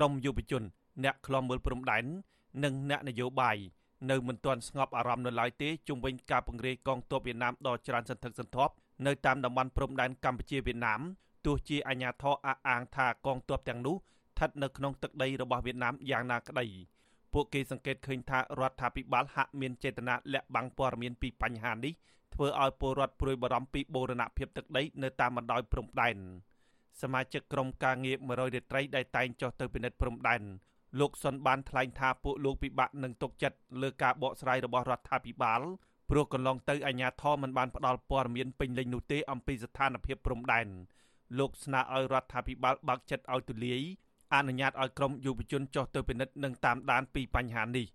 ក្រមយុវជន អ្នកខ្លំមើលព្រំដែននិងអ្នកនយោបាយនៅមិនទាន់ស្ងប់អារម្មណ៍នៅឡើយទេជុំវិញការពង្រាយកងទ័ពវៀតណាមដ៏ច្រើនសន្ធឹកសន្ធាប់នៅតាមតំបន់ព្រំដែនកម្ពុជាវៀតណាមទោះជាអាញាធរអះអាងថាកងទ័ពទាំងនោះស្ថិតនៅក្នុងទឹកដីរបស់វៀតណាមយ៉ាងណាក្តីពួកគេសង្កេតឃើញថារដ្ឋាភិបាលហាក់មានចេតនាលាក់បាំងព័ត៌មានពីបញ្ហានេះធ្វើឲ្យពលរដ្ឋព្រួយបារម្ភពីបូរណភាពទឹកដីនៅតាមបណ្ដោយព្រំដែន សមាជិកក្រុមការងារ100រាត្រីដែលតែងចុះទៅពិនិត្យព្រំដែនលោកសុនបានថ្លែងថាពួកលោកពិបាកនឹងទុកចិត្តលើការបកស្រាយរបស់រដ្ឋាភិបាលព្រោះកន្លងទៅអាជ្ញាធរមិនបានផ្ដល់ព័ត៌មានពេញលេញនោះទេអំពីស្ថានភាពព្រំដែនលោកស្នើឲ្យរដ្ឋាភិបាលបើកចិត្តឲ្យទូលាយអនុញ្ញាតឲ្យក្រុមយុវជនចុះទៅពិនិត្យនិងតាមដានពីបញ្ហានេះ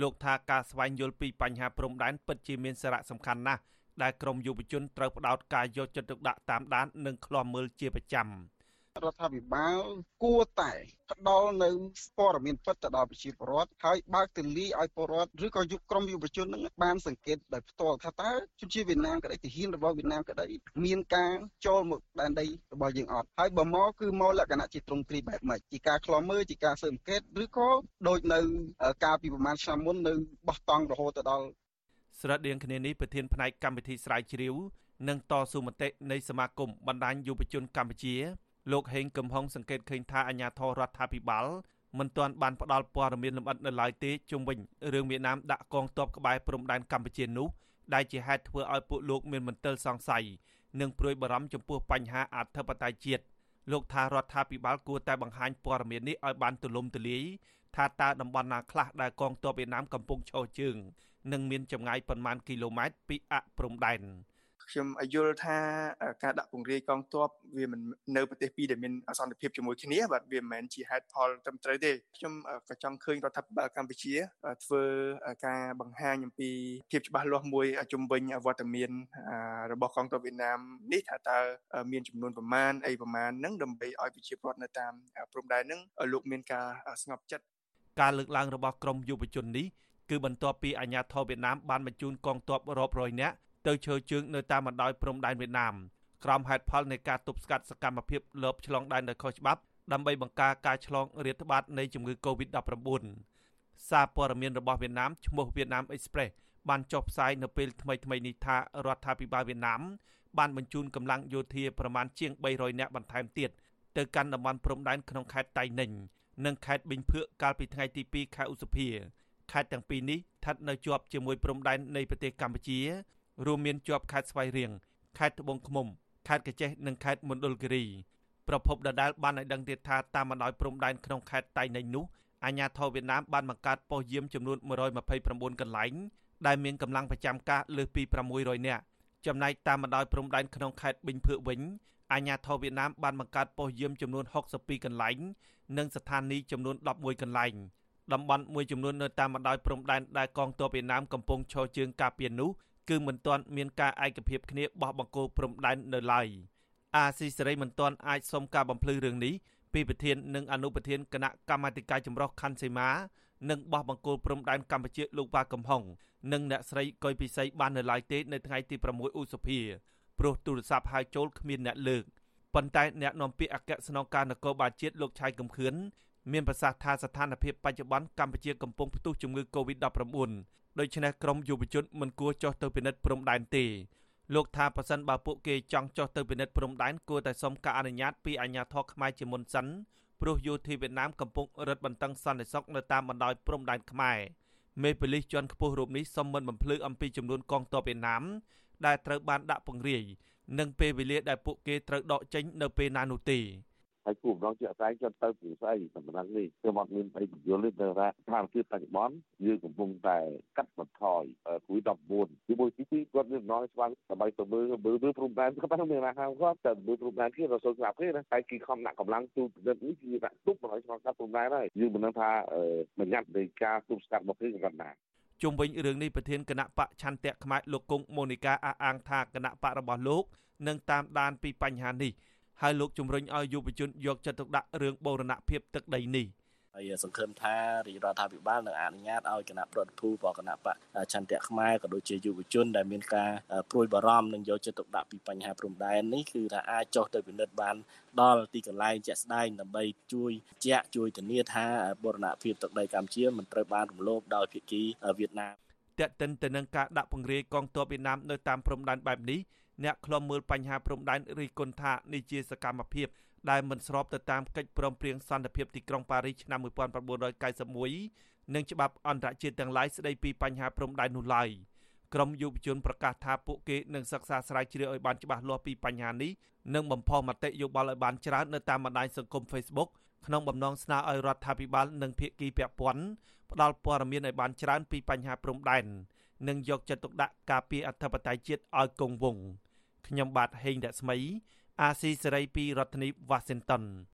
លោកថាការស្វែងយល់ពីបញ្ហាព្រំដែនពិតជាមានសារៈសំខាន់ណាស់ ដែលក្រមយុវជនត្រូវផ្ដោតការយកចិត្តទុកដាក់តាមដាននិងឃ្លាំមើលជាប្រចាំ។រដ្ឋាភិបាលគួរតែផ្ដល់នៅព័ត៌មានពិតទៅដល់ប្រជាពលរដ្ឋហើយបើកទូលាយឲ្យពលរដ្ឋឬក៏យុវក្រុមយុវជននឹងបានសង្កេតដោយផ្ទាល់ថាតើជនជាតិវៀតណាមក្តីទាហានរបស់វៀតណាមក្តីមានការចូលមកដែនដីរបស់យើងអត់ហើយបើមកគឺមកលក្ខណៈជាទ្រង់ទ្រីបែបម៉េចជាការខ្លោមើលជាការស៊ើបអង្កេតឬក៏ដូចនៅការពីប្រហែលឆ្នាំមុននៅបោះតង់រហូតទៅដល់ ស្រដៀងគ្នានេះប្រធានផ្នែកកម្មវិធីស្រាវជ្រាវនិងតស៊ូមតិនៃសមាគមបណ្ដាញយុវជនកម្ពុជាលោកហេងកំហុងសង្កេតឃើញថាអាញាធររដ្ឋាភិបាលមិនទាន់បានផ្ដល់ព័ត៌មានលម្អិតនៅឡើយទេជុំវិញរឿងវៀតណាមដាក់កងទ័ពក្បែរព្រំដែនកម្ពុជានោះដែលជាហេតុធ្វើឲ្យពួកលោកមានមន្ទិលសង្ស័យនិងព្រួយបារម្ភចំពោះបញ្ហាអធិបតេយ្យជាតិ លោកថារដ្ឋាភិបាលគួរតែបង្ហាញព័ត៌មាននេះឲ្យបានទូលំទូលាយថាតើតំបន់ណាខ្លះដែលកងទ័ពវៀតណាមកំពុងឈរជើង និងមានចម្ងាយប៉ុន្មានគីឡូម៉ែត្រពីអព្រំដែន។ ខ្ញុំយល់ថាការដាក់ពង្រាយកងទ័ពវាមិននៅប្រទេសពីរដែលមានអសន្តិភាពជាមួយគ្នាបាទវាមិនមែនជាហេតុផលត្រឹមត្រូវទេខ្ញុំក៏ចង់ឃើញរដ្ឋាភិបាលកម្ពុជាធ្វើការបង្ហាញអំពីភាពច្បាស់លាស់មួយជំវិញវត្តមានរបស់កងទ័ពវៀតណាមនេះថាតើមានចំនួនប្រមាណអីប្រមាណហ្នឹងដើម្បីឲ្យប្រជាពលរដ្ឋនៅតាមព្រំដែនហ្នឹងលោកមានការស្ងប់ចិត្តការលើកឡើងរបស់ក្រមយុវជននេះគឺបន្ទាប់ពីអាញាធរវៀតណាមបានបញ្ជូនកងទ័ពរាប់រយនាក់ ទៅឈើជើងនៅតាមបណ្ដោយព្រំដែនវៀតណាមក្រោមហេតុផលនៃការទប់ស្កាត់សកម្មភាពលបឆ្លងដែនដោយខុសច្បាប់ដើម្បីបង្ការការឆ្លងរាតត្បាតនៃជំងឺ Covid-19 សារព័ត៌មានរបស់វៀតណាមឈ្មោះ Vietnam Express បានចុះផ្សាយនៅពេលថ្មីៗនេះថារដ្ឋាភិបាលវៀតណាមបានបញ្ជូនកម្លាំងយោធាប្រមាណជាង300នាក់បន្ថែមទៀតទៅកាន់តំបន់ព្រំដែនក្នុងខេត្តតៃ ninh និងខេត្តប៊ីងភឿកកាលពីថ្ងៃទី2ខែឧសភាខេត្តទាំងពីរនេះស្ថិតនៅជាប់ជាមួយព្រំដែននៃប្រទេសកម្ពុជា រួមមានជាប់ខេត្តស្វាយរៀងខេត្តត្បូងឃ្មុំខេត្តកញ្ចេះនិងខេត្តមណ្ឌលគិរីប្រពន្ធដដែលបានឲ្យដឹងទៀតថាតាមបណ្ដោយព្រំដែនក្នុងខេត្តតៃ ninh នោះអាជ្ញាធរវៀតណាមបានបង្កើតប៉ុស្តិ៍យាមចំនួន129កន្លែងដែលមានកម្លាំងប្រចាំការលើសពី600នាក់ចំណែកតាមបណ្ដោយព្រំដែនក្នុងខេត្តប៊ីងភឿវិញអាជ្ញាធរវៀតណាមបានបង្កើតប៉ុស្តិ៍យាមចំនួន62កន្លែងនិងស្ថានីយ៍ចំនួន11កន្លែងតំបន់មួយចំនួននៅតាមបណ្ដោយព្រំដែនដែលកងទ័ពវៀតណាមកំពុងឈរជើងការពារនោះ គឺមិនទាន់មានការឯកភាពគ្នាបោះបង្គោលព្រំដែននៅឡើយអាស៊ីសេរីមិនទាន់អាចសុំការបំភ្លឺរឿងនេះពីប្រធាននិងអនុប្រធានគណៈកម្មាធិការចម្រុះខណ្ឌសីមានិងបោះបង្គោលព្រំដែនកម្ពុជាលោកវ៉ាកំហុងនិងអ្នកស្រីកុយពិសីបាននៅឡើយទេនៅថ្ងៃទី6ឧសភាព្រោះទូរស័ព្ទហៅចូលគ្មានអ្នកលើកប៉ុន្តែអ្នកនាំពាក្យអគ្គស្នងការនគរបាលជាតិលោកឆៃកំខឿន មានប្រសាសន៍ថាស្ថានភាពបច្ចុប្បន្នកម្ពុជាកំពុងផ្ទុះជំងឺ Covid-19 ដូច្នេះក្រមយុវជនមិនគួរចុះទៅពិនិត្យព្រំដែនទេលោកថាប៉ះសិនបើពួកគេចង់ចុះទៅពិនិត្យព្រំដែនគួរតែសុំការអនុញ្ញាតពីអាជ្ញាធរខ្មែរជាមុនសិនព្រោះយោធាវៀតណាមកំពុងរឹតបន្តឹងសន្តិសុខនៅតាមបណ្ដោយព្រំដែនខ្មែរមេប៉ូលីសជាន់ខ្ពស់រូបនេះសុំមិនបំភ្លឺអំពីចំនួនកងទ័ពវៀតណាមដែលត្រូវបានដាក់ពង្រាយនិងពេលវេលាដែលពួកគេត្រូវដកចេញនៅពេលណានោះទេ ហើយគូម្ដងជាក់ស្ដែងគាត់ទៅពីស្អីសម្រាប់នេះគឺមកមានអីបញ្យល់ទេទៅថាស្ថានភាពបច្ចុប្បន្នយើងកំពុងតែកាត់បន្ថយគួយ19ជាមួយទីទីគាត់មានដំណងស្វាងដើម្បីទៅមើលមើលមើលព្រំដែនគាត់តែមានអាហារគាត់តែមើលព្រំដែនគេរសូវស្រាប់ទេណាហើយគេខំដាក់កម្លាំងទូពិនិត្យនេះគឺដាក់ទប់មកឲ្យឆ្លងកាត់ព្រំដែនហើយយើងមិនដឹងថាបញ្ញត្តិនៃការទប់ស្កាត់របស់គេគាត់ណាជុំវិញរឿងនេះប្រធានគណៈបកឆន្ទៈខ្មែរលោកគង់ម៉ូនីកាអះអាងថាគណៈបករបស់លោកនឹងតាមដានពីបញ្ហានេះ ហើយលោកជំរុញឲ្យយុវជនយកចិត្តទុកដាក់រឿងបូរណភាពទឹកដីនេះហើយសង្ឃឹមថារាជរដ្ឋាភិបាលនឹងអនុញ្ញាតឲ្យគណៈប្រតិភូបគណៈបកចន្ទៈខ្មែរក៏ដូចជាយុវជនដែលមានការព្រួយបារម្ភនិងយកចិត្តទុកដាក់ពីបញ្ហាព្រំដែននេះគឺថាអាចចុះទៅពិនិត្យបានដល់ទីកន្លែងជាក់ស្ដែងដើម្បីជួយជាក់ជួយធានាថាបូរណភាពទឹកដីកម្ពុជាមិនត្រូវបានរំលោភដោយភាគីវៀតណាមតែកតិនទៅនឹងការដាក់ពង្រាយកងទ័ពវៀតណាមនៅតាមព្រំដែនបែបនេះ អ្នកខ្លំមើលបញ្ហាព្រំដែនរីគុណថានេះជាសកម្មភាពដែលមិនស្របទៅតាមកិច្ចព្រមព្រៀងសន្តិភាពទីក្រុងប៉ារីសឆ្នាំ1991និងច្បាប់អន្តរជាតិទាំងឡាយស្តីពីបញ្ហាព្រំដែននោះឡើយក្រមយុវជនប្រកាសថាពួកគេនឹងសិក្សាស្រាវជ្រាវឲ្យបានច្បាស់លាស់ពីបញ្ហានេះនិងបំផុសមតិយោបល់ឲ្យបានច្រើននៅតាមបណ្ដាញសង្គម Facebook ក្នុងបំណងស្នើឲ្យរដ្ឋាភិបាលនិងភាគីពាក់ព័ន្ធផ្ដល់ព័ត៌មានឲ្យបានច្រើនពីបញ្ហាព្រំដែននិងយកចិត្តទុកដាក់ការពារអធិបតេយ្យជាតិឲ្យគង់វង្សខ្ញុំបាទហេងរស្មី អាស៊ីសេរីពីរដ្ឋធានី Washington